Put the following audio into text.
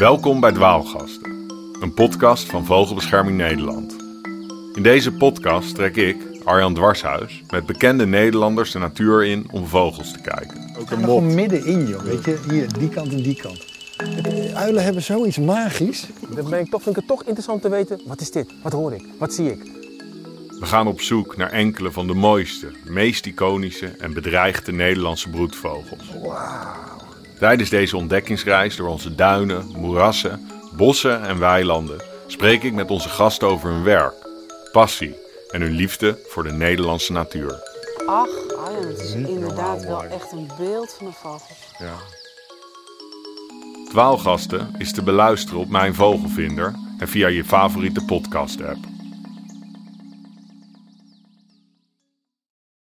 Welkom bij Dwaalgasten, een podcast van Vogelbescherming Nederland. In deze podcast trek ik, Arjan Dwarshuis, met bekende Nederlanders de natuur in om vogels te kijken. Ook een gewoon middenin, joh. Weet je, hier, die kant en die kant. Uilen hebben zoiets magisch. Dan ben ik toch, vind ik het toch interessant te weten, wat is dit? Wat hoor ik? Wat zie ik? We gaan op zoek naar enkele van de mooiste, meest iconische en bedreigde Nederlandse broedvogels. Tijdens deze ontdekkingsreis door onze duinen, moerassen, bossen en weilanden spreek ik met onze gasten over hun werk, passie en hun liefde voor de Nederlandse natuur. Ach, Arjan, het is inderdaad wel echt een beeld van een vogel. Ja. Dwaalgasten is te beluisteren op Mijn Vogelvinder en via je favoriete podcast-app.